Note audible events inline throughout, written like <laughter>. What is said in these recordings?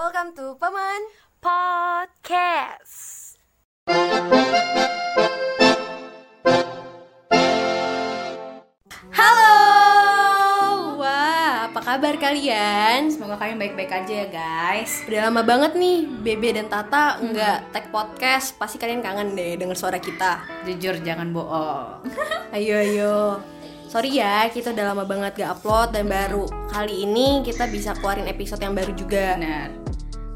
Welcome to Paman Podcast. Halo Wah, apa kabar kalian? Semoga kalian baik-baik aja ya guys. Udah lama banget nih Bebe dan Tata nggak tag podcast Pasti kalian kangen deh denger suara kita Jujur jangan bohong. <laughs> Ayo ayo Sorry ya, kita udah lama banget gak upload Dan baru kali ini kita bisa keluarin episode yang baru juga Benar.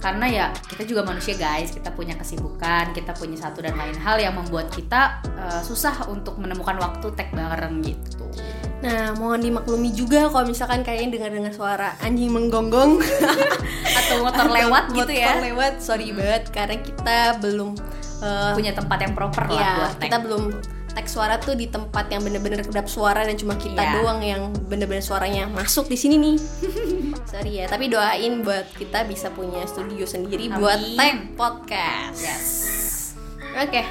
Karena ya kita juga manusia guys, kita punya kesibukan, kita punya satu dan lain hal yang membuat kita eh, susah untuk menemukan waktu tag bareng gitu. Nah, mohon dimaklumi juga kalau misalkan kalian dengar-dengar suara anjing menggonggong <laughs> Atau motor lewat gitu Motor ya. lewat, sorry banget karena kita belum eh, Punya tempat yang proper lah ya, buat tag. kita belum tag suara tuh di tempat yang bener-bener kedap suara dan cuma kita Iya. doang yang bener-bener suaranya masuk di sini nih. <laughs> sorry ya, tapi doain buat kita bisa punya studio sendiri Amin. buat tag podcast. Yes. Oke.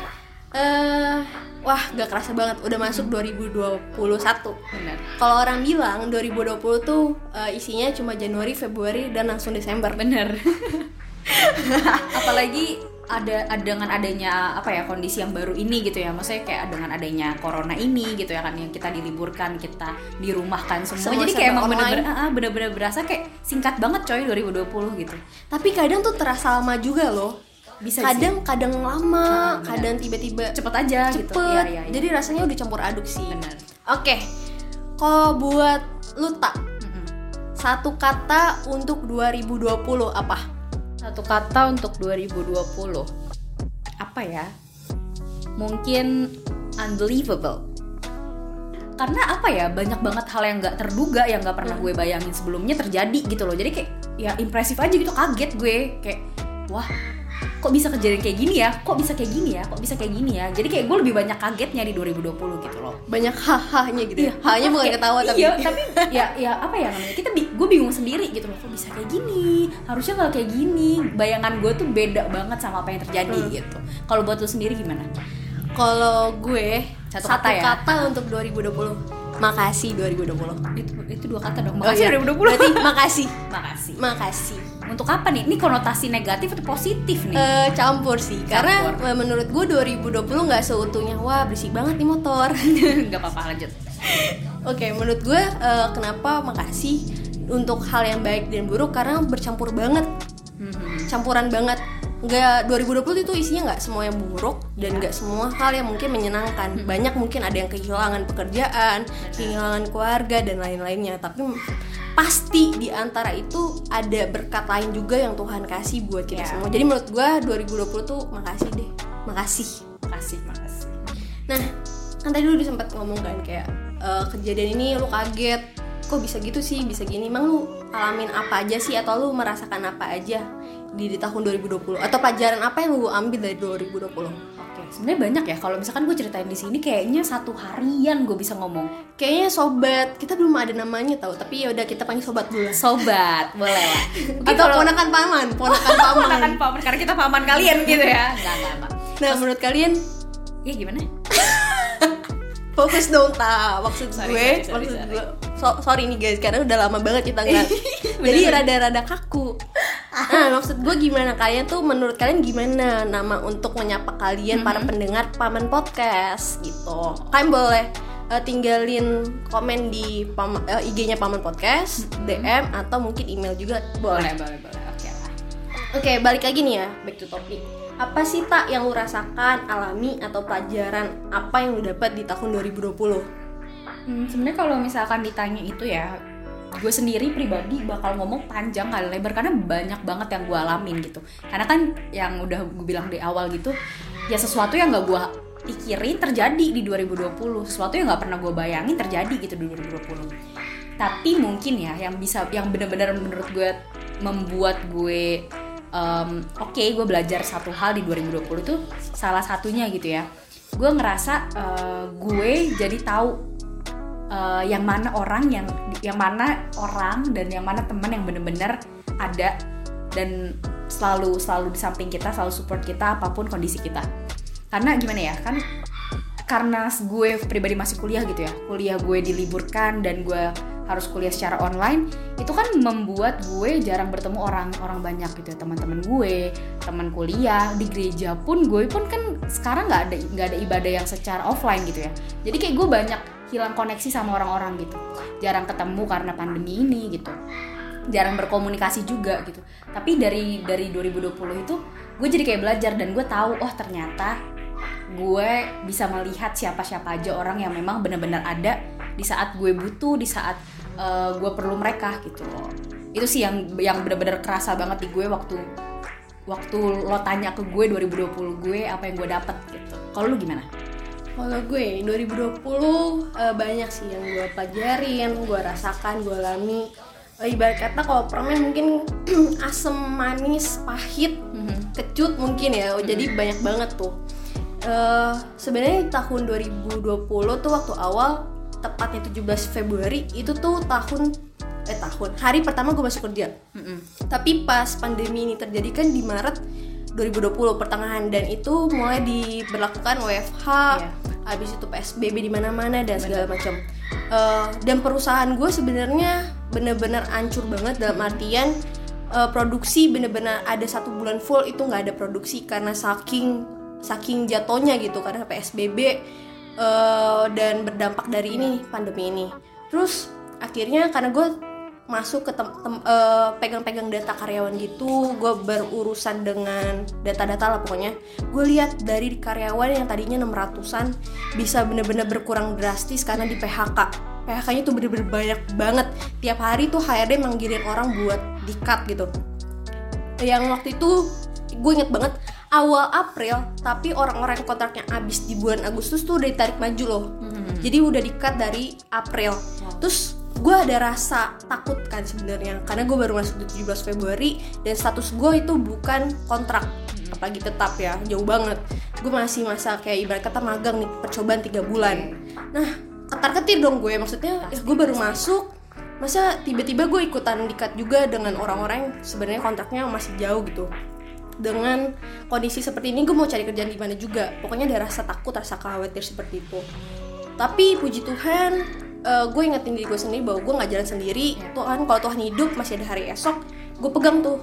Eh, wah, gak kerasa banget udah masuk 2021. Benar. Kalau orang bilang 2020 tuh eh, isinya cuma Januari, Februari dan langsung Desember. Bener. <laughs> Apalagi ada, ada dengan adanya apa ya kondisi yang baru ini gitu ya, maksudnya kayak dengan adanya corona ini gitu ya kan yang kita diliburkan, kita dirumahkan semua. Semua Jadi kayak emang bener-bener bener-bener berasa kayak singkat banget coy 2020 gitu. Tapi kadang tuh terasa lama juga loh. Bisa kadang kadang lama, Ah, benar. kadang tiba-tiba cepet aja gitu. cepet. Iya, iya, iya. Jadi rasanya udah campur aduk sih. bener. Oke. Kalau buat lu tak Mm-mm. satu kata untuk 2020 apa? Satu kata untuk 2020 apa ya? Mungkin unbelievable. Karena apa ya banyak banget hal yang nggak terduga yang nggak pernah gue bayangin sebelumnya terjadi gitu loh. Jadi kayak ya impresif aja gitu kaget gue kayak wah kok bisa kejadian kayak gini ya? Kok bisa kayak gini ya? Kok bisa kayak gini ya? Jadi kayak gue lebih banyak kagetnya di 2020 gitu loh. Banyak hahanya gitu. ya. Hahanya bukan Kayak, ketawa tapi iya, tapi ya ya apa ya namanya kita gue bingung sendiri gitu loh kok bisa kayak gini harusnya nggak kayak gini bayangan gue tuh beda banget sama apa yang terjadi Hmm. gitu kalau buat lu sendiri gimana kalau gue Satu satu, kata ya? kata untuk 2020. Makasih 2020. itu itu dua kata dong Oh, makasih iya. 2020 Berarti makasih. makasih Makasih. untuk apa nih ini konotasi negatif atau positif nih Eh, campur sih karena Campur. eh, menurut gue 2020 nggak seutuhnya wah berisik banget nih motor <laughs> nggak apa-apa lanjut Oke, menurut gue eh, kenapa makasih untuk hal yang baik dan buruk karena bercampur banget, Mhm. campuran banget. Nggak 2020 itu isinya nggak semua yang buruk dan nggak semua hal yang mungkin menyenangkan. Banyak mungkin ada yang kehilangan pekerjaan, kehilangan keluarga dan lain-lainnya. Tapi pasti di antara itu ada berkat lain juga yang Tuhan kasih buat kita Ya. semua. Jadi menurut gue 2020 tuh makasih deh, makasih. makasih makasih Nah, kan tadi lu udah sempat ngomong kan kayak eh, kejadian ini lu kaget, kok bisa gitu sih, bisa gini. Emang lu alamin apa aja sih atau lu merasakan apa aja di, di tahun 2020 atau pelajaran apa yang lu ambil dari 2020? Oke, sebenarnya banyak ya. Kalau misalkan gue ceritain di sini, kayaknya satu harian gue bisa ngomong. Kayaknya sobat, kita belum ada namanya tahu, tapi ya udah kita panggil sobat dulu. Sobat, boleh <laughs> lah. Atau ponakan paman, ponakan paman. Ponakan paman karena kita paman kalian gitu ya. <laughs> Enggak, enggak, enggak. Nah, menurut kalian Ya gimana? <laughs> fokus dong tak maksud Sorry, gue sorry, sorry, maksud sorry. gue so- sorry nih guys karena udah lama banget kita nggak jadi rada-rada kaku nah maksud gue gimana kalian tuh menurut kalian gimana nama untuk menyapa kalian para pendengar paman podcast gitu kalian boleh eh, tinggalin komen di pam- eh, IG-nya paman podcast DM atau mungkin email juga boleh Boleh, boleh, boleh. Oke lah. Oke, balik lagi nih ya, back to topic. Apa sih tak yang lu rasakan, alami atau pelajaran apa yang lu dapat di tahun 2020? Hmm, sebenarnya kalau misalkan ditanya itu ya, gue sendiri pribadi bakal ngomong panjang kali lebar karena banyak banget yang gue alamin gitu. Karena kan yang udah gue bilang di awal gitu, ya sesuatu yang gak gue pikirin terjadi di 2020, sesuatu yang gak pernah gue bayangin terjadi gitu di 2020. Tapi mungkin ya yang bisa, yang benar-benar menurut gue membuat gue um, oke gue belajar satu hal di 2020 itu salah satunya gitu ya. Gue ngerasa uh, gue jadi tahu uh, yang mana orang yang yang mana orang dan yang mana teman yang bener-bener ada dan selalu selalu di samping kita selalu support kita apa pun kondisi kita. Karena gimana ya kan karena gue pribadi masih kuliah gitu ya kuliah gue diliburkan dan gue harus kuliah secara online itu kan membuat gue jarang bertemu orang-orang banyak gitu ya teman-teman gue teman kuliah di gereja pun gue pun kan sekarang nggak ada nggak ada ibadah yang secara offline gitu ya. Jadi kayak gue banyak hilang koneksi sama orang-orang gitu. Jarang ketemu karena pandemi ini gitu. Jarang berkomunikasi juga gitu. Tapi dari dari 2020 itu gue jadi kayak belajar dan gue tahu oh ternyata gue bisa melihat siapa-siapa aja orang yang memang benar-benar ada di saat gue butuh di saat uh, gue perlu mereka gitu loh. Itu sih yang yang benar-benar kerasa banget di gue waktu waktu lo tanya ke gue 2020 gue apa yang gue dapet gitu. Kalau lu gimana kalau gue 2020 uh, banyak sih yang gue pelajarin gue rasakan gue alami uh, ibarat kata kalau permen mungkin <clears throat> asam manis pahit mm-hmm. kecut mungkin ya mm-hmm. jadi banyak banget tuh uh, sebenarnya tahun 2020 tuh waktu awal tepatnya 17 Februari itu tuh tahun eh tahun hari pertama gue masuk kerja mm -hmm. tapi pas pandemi ini terjadi kan di Maret 2020 pertengahan. Dan itu mulai diberlakukan WFH yeah. habis itu PSBB di mana-mana dan segala macam. Uh, dan perusahaan gue sebenarnya bener-bener ancur banget dalam artian uh, produksi bener-bener ada satu bulan full itu nggak ada produksi karena saking saking jatuhnya gitu karena PSBB uh, dan berdampak dari ini pandemi ini. Terus akhirnya karena gue masuk ke uh, pegang-pegang data karyawan gitu. Gue berurusan dengan data-data lah pokoknya. Gue lihat dari karyawan yang tadinya 600an bisa bener-bener berkurang drastis karena di PHK PHK-nya tuh bener-bener banyak banget. Tiap hari tuh HRD manggilin orang buat di cut gitu. Yang waktu itu gue inget banget awal April tapi orang-orang kontraknya habis di bulan Agustus tuh udah ditarik maju loh. Hmm. jadi udah dikat dari April. Terus gue ada rasa takut kan sebenarnya karena gue baru masuk di 17 Februari dan status gue itu bukan kontrak apalagi tetap ya jauh banget. Gue masih masa kayak ibarat kata magang nih percobaan tiga bulan. Nah ketar ketir dong gue maksudnya eh, gue baru masuk masa tiba-tiba gue ikutan dikat juga dengan orang-orang yang sebenarnya kontraknya masih jauh gitu. Dengan kondisi seperti ini gue mau cari kerjaan di mana juga. Pokoknya ada rasa takut rasa khawatir seperti itu. Tapi puji Tuhan uh, gue ingetin diri gue sendiri bahwa gue nggak jalan sendiri. Tuhan kalau Tuhan hidup masih ada hari esok gue pegang tuh.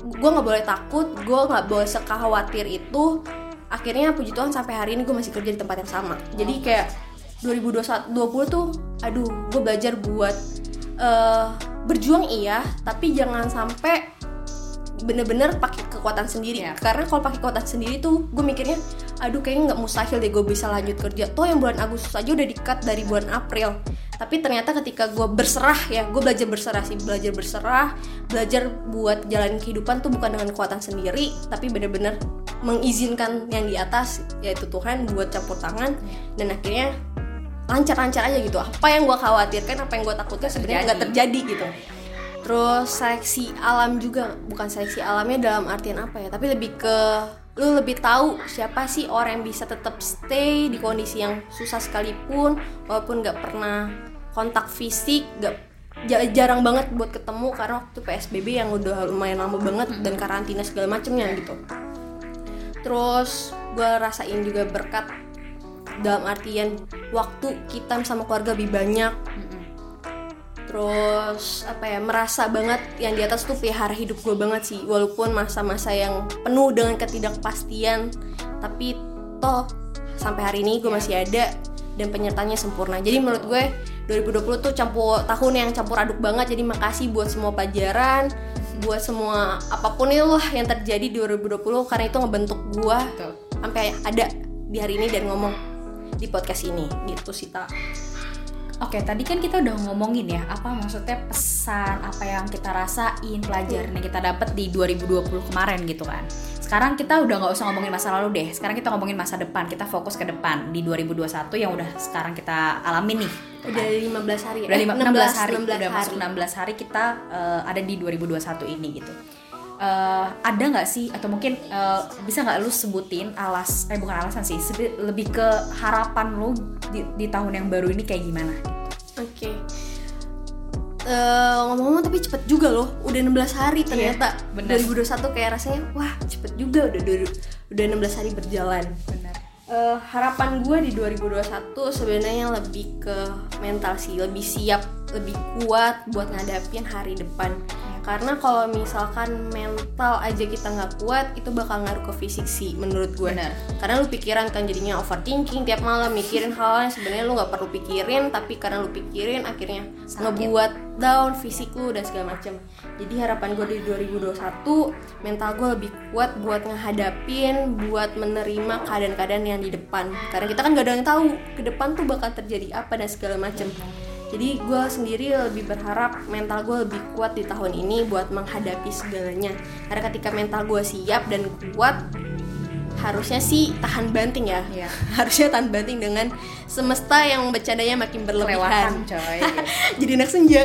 Gue nggak boleh takut gue nggak boleh sekhawatir itu. Akhirnya puji Tuhan sampai hari ini gue masih kerja di tempat yang sama. Jadi kayak 2021 20 tuh aduh gue belajar buat uh, berjuang iya tapi jangan sampai bener-bener pakai kekuatan sendiri. Yeah. karena kalau pakai kekuatan sendiri tuh gue mikirnya aduh kayaknya nggak mustahil deh gue bisa lanjut kerja. Toh yang bulan Agustus aja udah dikat dari bulan April. Tapi ternyata ketika gue berserah ya gue belajar berserah sih. Belajar berserah belajar buat jalan kehidupan tuh bukan dengan kekuatan sendiri tapi bener-bener mengizinkan yang di atas yaitu Tuhan buat campur tangan. Dan akhirnya lancar-lancar aja gitu. Apa yang gue khawatirkan apa yang gue takutkan sebenarnya nggak terjadi gitu. Terus seleksi alam juga. Bukan seleksi alamnya dalam artian apa ya tapi lebih ke lu lebih tahu siapa sih orang yang bisa tetap stay di kondisi yang susah sekalipun walaupun nggak pernah kontak fisik nggak jarang banget buat ketemu karena waktu PSBB yang udah lumayan lama banget dan karantina segala macemnya gitu. Terus gue rasain juga berkat dalam artian waktu kita sama keluarga lebih banyak terus apa ya merasa banget yang di atas tuh pelihara hidup gue banget sih. Walaupun masa-masa yang penuh dengan ketidakpastian tapi toh sampai hari ini gue masih ada dan penyertanya sempurna. Jadi menurut gue 2020 tuh campur tahun yang campur aduk banget. Jadi makasih buat semua pelajaran buat semua apa pun itu lah yang terjadi di 2020 karena itu ngebentuk gue sampai ada di hari ini dan ngomong di podcast ini. Gitu sih tak Oke, tadi kan kita udah ngomongin ya, apa maksudnya pesan, apa yang kita rasain, pelajaran yang kita dapat di 2020 kemarin gitu kan. Sekarang kita udah nggak usah ngomongin masa lalu deh, sekarang kita ngomongin masa depan, kita fokus ke depan di 2021 yang udah sekarang kita alamin nih. Udah 15 hari ya? Udah 16, 16 hari, 16 udah hari. masuk 16 hari kita uh, ada di 2021 ini gitu. Uh, ada nggak sih atau mungkin uh, bisa nggak lu sebutin alas eh bukan alasan sih lebih ke harapan lu di, di tahun yang baru ini kayak gimana? Oke. Okay. Uh, eh, ngomong-ngomong tapi cepet juga loh udah 16 hari iya, ternyata iya, 2021 kayak rasanya wah cepet juga udah udah, udah 16 hari berjalan bener Eh, harapan gue di 2021 sebenarnya lebih ke mental sih, lebih siap, lebih kuat buat ngadapin hari depan. Karena kalau misalkan mental aja kita nggak kuat, itu bakal ngaruh ke fisik sih, menurut gue. Benar. Karena lu pikiran kan jadinya overthinking tiap malam mikirin hal yang sebenarnya lu nggak perlu pikirin, tapi karena lu pikirin akhirnya Sakit. ngebuat down fisik lu dan segala macam. Jadi harapan gue di 2021 mental gue lebih kuat buat ngehadapin, buat menerima keadaan-keadaan yang di depan. Karena kita kan gak ada yang tahu ke depan tuh bakal terjadi apa dan segala macam. Jadi gue sendiri lebih berharap mental gue lebih kuat di tahun ini buat menghadapi segalanya. Karena ketika mental gue siap dan kuat, harusnya sih tahan banting ya. Iya. <laughs> Harusnya tahan banting dengan semesta yang bercandanya makin berlebihan. Kelewatan coy. <laughs> Jadi anak senja.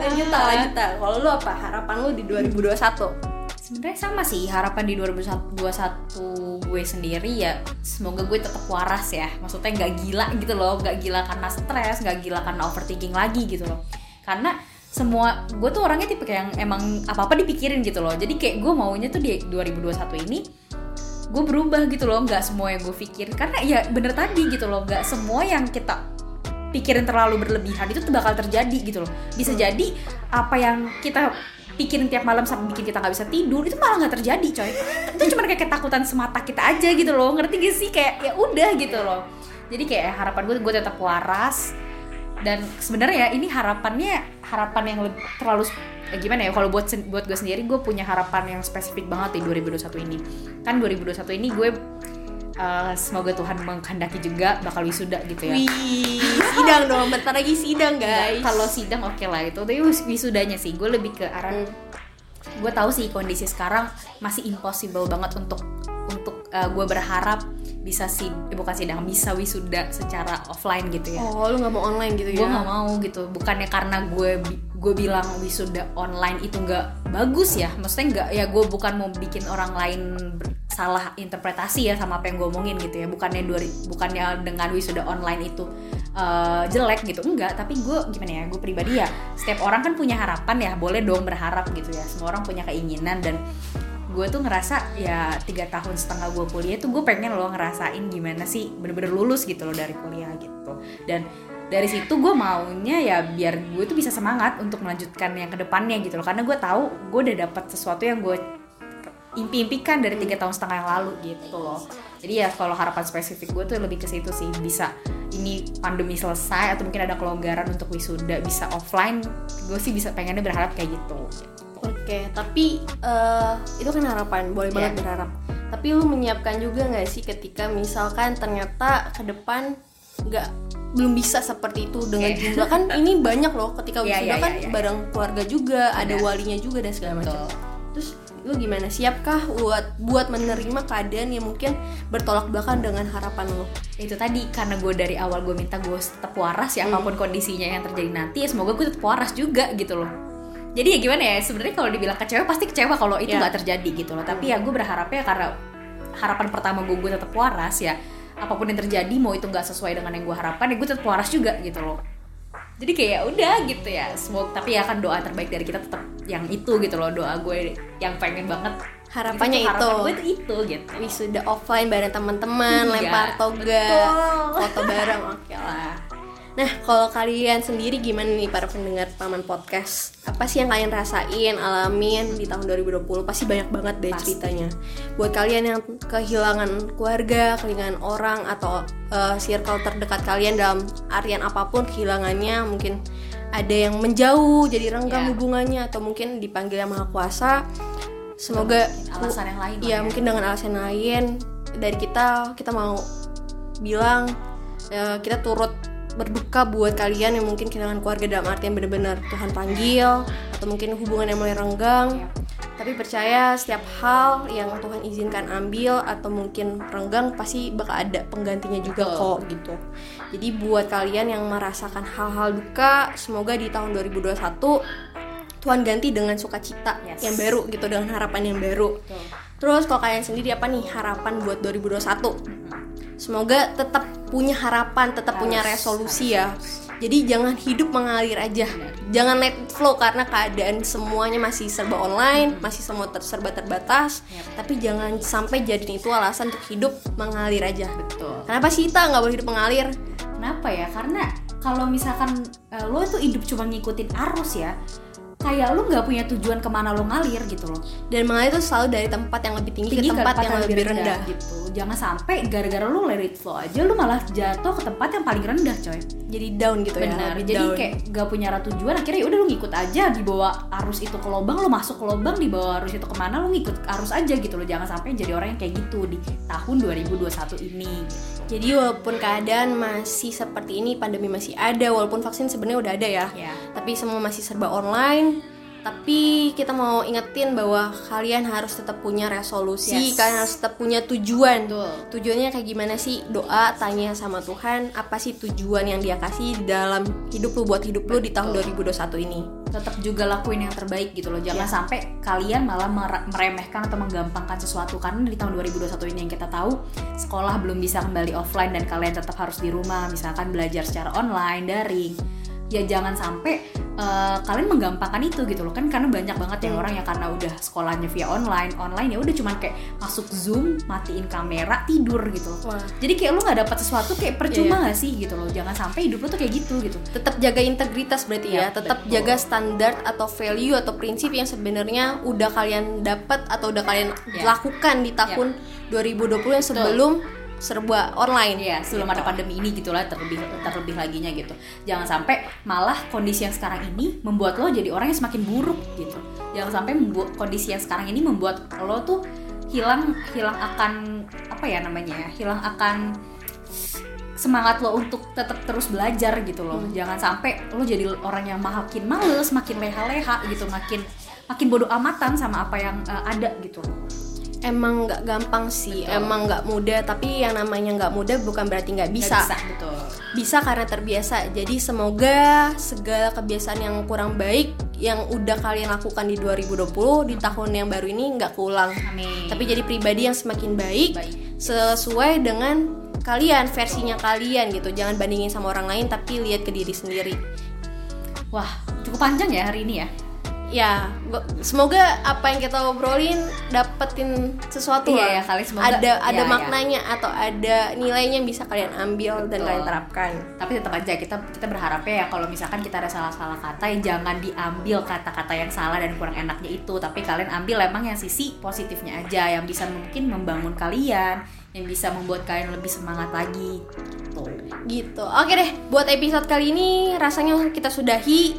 lanjut tak, lanjut tak. Kalau lu apa harapan lu di 2021? Sebenarnya sama sih harapan di 2021 gue sendiri ya semoga gue tetap waras ya. Maksudnya nggak gila gitu loh, nggak gila karena stres, nggak gila karena overthinking lagi gitu loh. Karena semua gue tuh orangnya tipe kayak yang emang apa apa dipikirin gitu loh. Jadi kayak gue maunya tuh di 2021 ini gue berubah gitu loh, nggak semua yang gue pikirin karena ya bener tadi gitu loh, nggak semua yang kita pikirin terlalu berlebihan itu tuh bakal terjadi gitu loh. Bisa jadi apa yang kita pikirin tiap malam sampai bikin kita nggak bisa tidur itu malah nggak terjadi coy. Itu cuma kayak ketakutan semata kita aja gitu loh ngerti gak sih? Kayak ya udah gitu loh. Jadi kayak harapan gue gue tetap waras. Dan sebenarnya ya ini harapannya harapan yang lebih terlalu eh, gimana ya kalau buat buat gue sendiri gue punya harapan yang spesifik banget di 2021 ini. Kan 2021 ini gue eh, semoga Tuhan menghendaki juga bakal wisuda gitu ya. Wih, sidang dong, bentar lagi sidang guys. kalau sidang oke lah. Itu tapi wis- wisudanya sih. Gue lebih ke arah Hmm. gue tahu sih kondisi sekarang masih impossible banget untuk untuk uh, gue berharap bisa sih eh, bukan sidang bisa wisuda secara offline gitu ya. Oh, lu nggak mau online gitu gue ya? nggak mau gitu. Bukannya karena gue gue bilang wisuda online itu nggak bagus ya. Maksudnya nggak ya gue bukan mau bikin orang lain salah interpretasi ya sama apa yang gue omongin gitu ya. Bukannya dua bukannya dengan wisuda online itu uh, jelek gitu enggak. Tapi gue gimana ya gue pribadi ya setiap orang kan punya harapan ya boleh dong berharap gitu ya. Semua orang punya keinginan dan gue tuh ngerasa ya tiga tahun setengah gue kuliah tuh gue pengen loh ngerasain gimana sih bener-bener lulus gitu loh dari kuliah gitu. Dan dari situ gue maunya ya biar gue tuh bisa semangat untuk melanjutkan yang ke depannya gitu loh. Karena gue tahu gue udah dapat sesuatu yang gue impi-impikan dari tiga tahun setengah yang lalu gitu loh jadi ya kalau harapan spesifik gue tuh lebih ke situ sih bisa ini pandemi selesai atau mungkin ada kelonggaran untuk wisuda bisa offline gue sih bisa pengennya berharap kayak gitu Oke, tapi eh, itu kan harapan, boleh banget Iya. berharap. Tapi lu menyiapkan juga nggak sih ketika misalkan ternyata ke depan nggak belum bisa seperti itu dengan Iya. jumlah kan <laughs> ini banyak loh ketika Iya, wisuda iya, kan iya, iya. bareng keluarga juga, ada walinya juga dan segala macam. Terus lu gimana? Siapkah buat buat menerima keadaan yang mungkin bertolak belakang dengan harapan lu? itu tadi karena gue dari awal gue minta gue tetap waras ya apa pun kondisinya yang terjadi nanti ya semoga gue tetap waras juga gitu loh jadi ya gimana ya sebenarnya kalau dibilang kecewa pasti kecewa kalau itu Ya. nggak terjadi gitu loh tapi ya gue berharapnya karena harapan pertama gue gue tetap waras ya apa pun yang terjadi mau itu nggak sesuai dengan yang gue harapkan ya gue tetap waras juga gitu loh jadi kayak ya udah gitu ya semoga tapi ya kan doa terbaik dari kita tetap yang itu gitu loh doa gue yang pengen banget Harapannya Itu harapan itu. gue tuh itu gitu Wisuda offline bareng teman-teman, Iya, lempar toga, betul. foto bareng, <laughs> oke lah. Nah, kalau kalian sendiri gimana nih para pendengar Paman Podcast? Apa sih yang kalian rasain, alamin di tahun 2020? Pasti banyak banget deh Pasti. ceritanya. Buat kalian yang kehilangan keluarga, kehilangan orang atau eh, circle terdekat kalian dalam artian apa pun kehilangannya, mungkin ada yang menjauh jadi renggang Ya. hubungannya atau mungkin dipanggil yang maha kuasa. Semoga alasan yang lain Iya ya. mungkin dengan alasan lain dari kita kita mau bilang ya, kita turut berduka buat kalian yang mungkin kehilangan keluarga dalam artian benar-benar Tuhan panggil atau mungkin hubungan yang mulai renggang. Tapi percaya setiap hal yang Tuhan izinkan ambil atau mungkin renggang pasti bakal ada penggantinya juga kok gitu. Jadi buat kalian yang merasakan hal-hal duka, semoga di tahun 2021 Tuhan ganti dengan sukacita Yes. yang baru gitu dengan harapan yang baru. Betul. Terus kalau kalian sendiri apa nih harapan buat 2021? Semoga tetap punya harapan, tetap punya Harus, resolusi harus, ya. Jadi jangan hidup mengalir aja. Jangan let it flow karena keadaan semuanya masih serba online, masih semua ter- serba terbatas. Yap. Tapi jangan sampai jadiin itu alasan untuk hidup mengalir aja. betul Kenapa sih kita nggak boleh hidup mengalir? Kenapa ya? Karena kalau misalkan eh, lo itu hidup cuma ngikutin arus ya, kayak lo nggak punya tujuan ke mana lo ngalir gitu loh. Dan mengalir itu selalu dari tempat yang lebih tinggi, Tinggi ke tempat yang lebih rendah. gitu. Jangan sampai gara-gara lo let it flow aja lo malah jatuh ke tempat yang paling rendah, coy. Jadi down gitu ya. Benar. lebih Jadi down. kayak gak punya arah tujuan akhirnya ya udah lo ngikut aja di bawah arus itu ke lubang lo masuk ke lubang di bawah arus itu ke mana lo ngikut arus aja gitu lo jangan sampai jadi orang yang kayak gitu di tahun 2021 ini. Jadi walaupun keadaan masih seperti ini, pandemi masih ada, walaupun vaksin sebenarnya udah ada ya. Ya. Tapi semua masih serba online. Tapi kita mau ingetin bahwa kalian harus tetap punya resolusi, Yes. kalian harus tetap punya tujuan. Betul. Tujuannya kayak gimana sih? Doa, tanya sama Tuhan, apa sih tujuan yang dia kasih dalam hidup lu buat hidup lu di tahun 2021 ini? tetap juga lakuin yang terbaik gitu loh jangan Ya. sampai kalian malah mer- meremehkan atau menggampangkan sesuatu karena di tahun 2021 ini yang kita tahu sekolah belum bisa kembali offline dan kalian tetap harus di rumah misalkan belajar secara online daring ya jangan sampai eh, kalian menggampangkan itu gitu loh. Kan karena banyak banget yang orang yang karena udah sekolahnya via online online ya udah cuman kayak masuk zoom matiin kamera tidur gitu loh. Wah. jadi kayak lu nggak dapat sesuatu kayak percuma nggak sih gitu loh? Jangan sampai hidup lu tuh kayak gitu gitu. Tetap jaga integritas berarti ya, Ya, tetap betul. jaga standar atau value atau prinsip yang sebenarnya udah kalian dapat atau udah kalian Ya. lakukan di tahun 2020 yang sebelum serba online. Iya, sebelum Gitu. ada pandemi ini gitulah terlebih terlebih laginya gitu. Jangan sampai malah kondisi yang sekarang ini membuat lo jadi orang yang semakin buruk gitu. Jangan sampai membuat kondisi yang sekarang ini membuat lo tuh hilang hilang akan apa ya namanya ya? Hilang akan semangat lo untuk tetap terus belajar gitu loh. Jangan sampai lo jadi orang yang makin males, makin leha-leha gitu, makin makin bodoh amatan sama apa yang eh, ada gitu loh. Emang nggak gampang sih, Betul. emang nggak mudah. Tapi yang namanya nggak mudah bukan berarti nggak bisa. bisa betul. Bisa karena terbiasa. Jadi semoga segala kebiasaan yang kurang baik yang udah kalian lakukan di 2020 di tahun yang baru ini nggak keulang. Amin. Tapi jadi pribadi yang semakin baik, Baik. sesuai dengan kalian versinya kalian gitu. Jangan bandingin sama orang lain tapi lihat ke diri sendiri. Wah, cukup panjang ya hari ini ya. Ya, semoga apa yang kita obrolin dapetin sesuatu Iya lah. ya, kali semoga- ada ada ya, ya. maknanya atau ada nilainya yang bisa kalian ambil dan Betul. kalian terapkan. Tapi tetap aja kita kita berharapnya ya kalau misalkan kita ada salah-salah kata ya jangan diambil kata-kata yang salah dan kurang enaknya itu, tapi kalian ambil emang yang sisi positifnya aja yang bisa mungkin membangun kalian, yang bisa membuat kalian lebih semangat lagi. Tuh. Gitu. Oke deh, buat episode kali ini rasanya kita sudahi.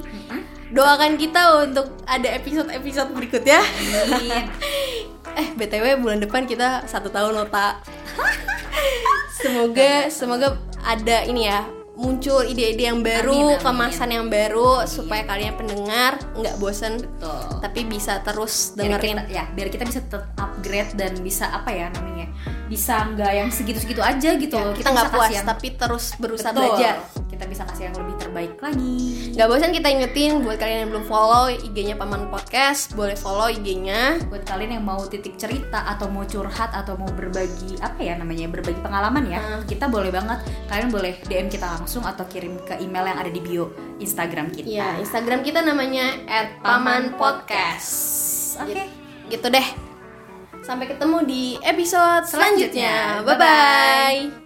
Doakan kita untuk ada episode-episode berikutnya. Amin. <laughs> eh, BTW bulan depan kita satu tahun loh, Tak. <laughs> semoga semoga ada ini ya muncul ide-ide yang baru, Amin, amin. kemasan yang baru supaya kalian pendengar nggak bosen Betul. tapi bisa terus Biar dengerin. kita, ya biar kita bisa tetap upgrade dan bisa apa ya namanya bisa nggak yang segitu-segitu aja gitu Ya, kita nggak puas yang- tapi terus berusaha Betul. belajar. Kita bisa kasih yang lebih terbaik lagi Nggak bosan kita ingetin buat kalian yang belum follow IG-nya Paman Podcast, boleh follow IG-nya. buat kalian yang mau titik cerita atau mau curhat atau mau berbagi apa ya namanya berbagi pengalaman ya Hmm. kita boleh banget kalian boleh DM kita langsung atau kirim ke email yang ada di bio Instagram kita Ya, Instagram kita namanya @pamanpodcast. oke Gitu deh. Sampai ketemu di episode selanjutnya. Selanjutnya. Bye bye.